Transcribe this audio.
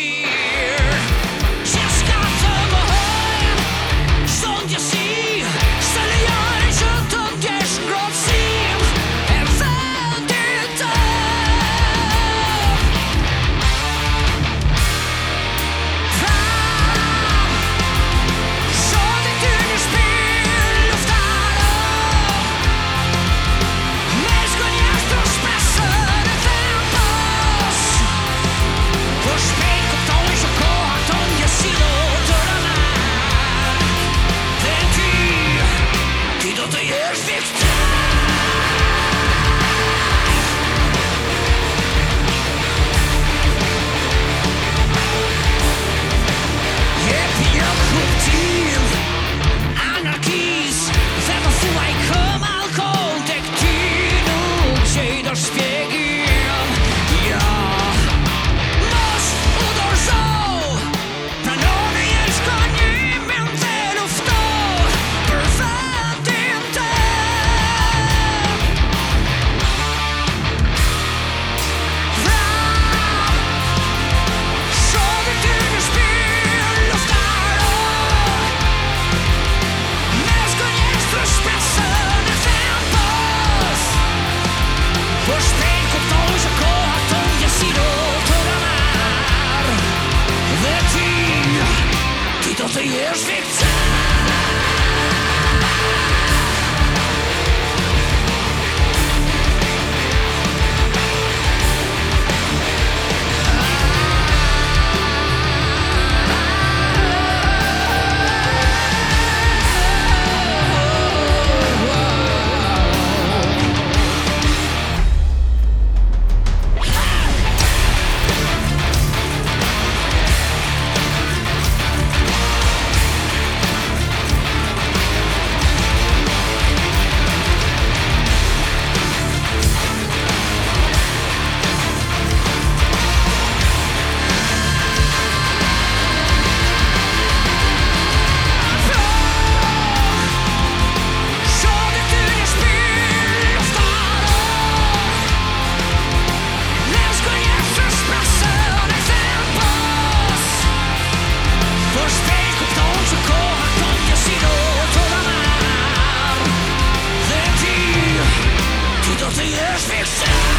ti. transmissão.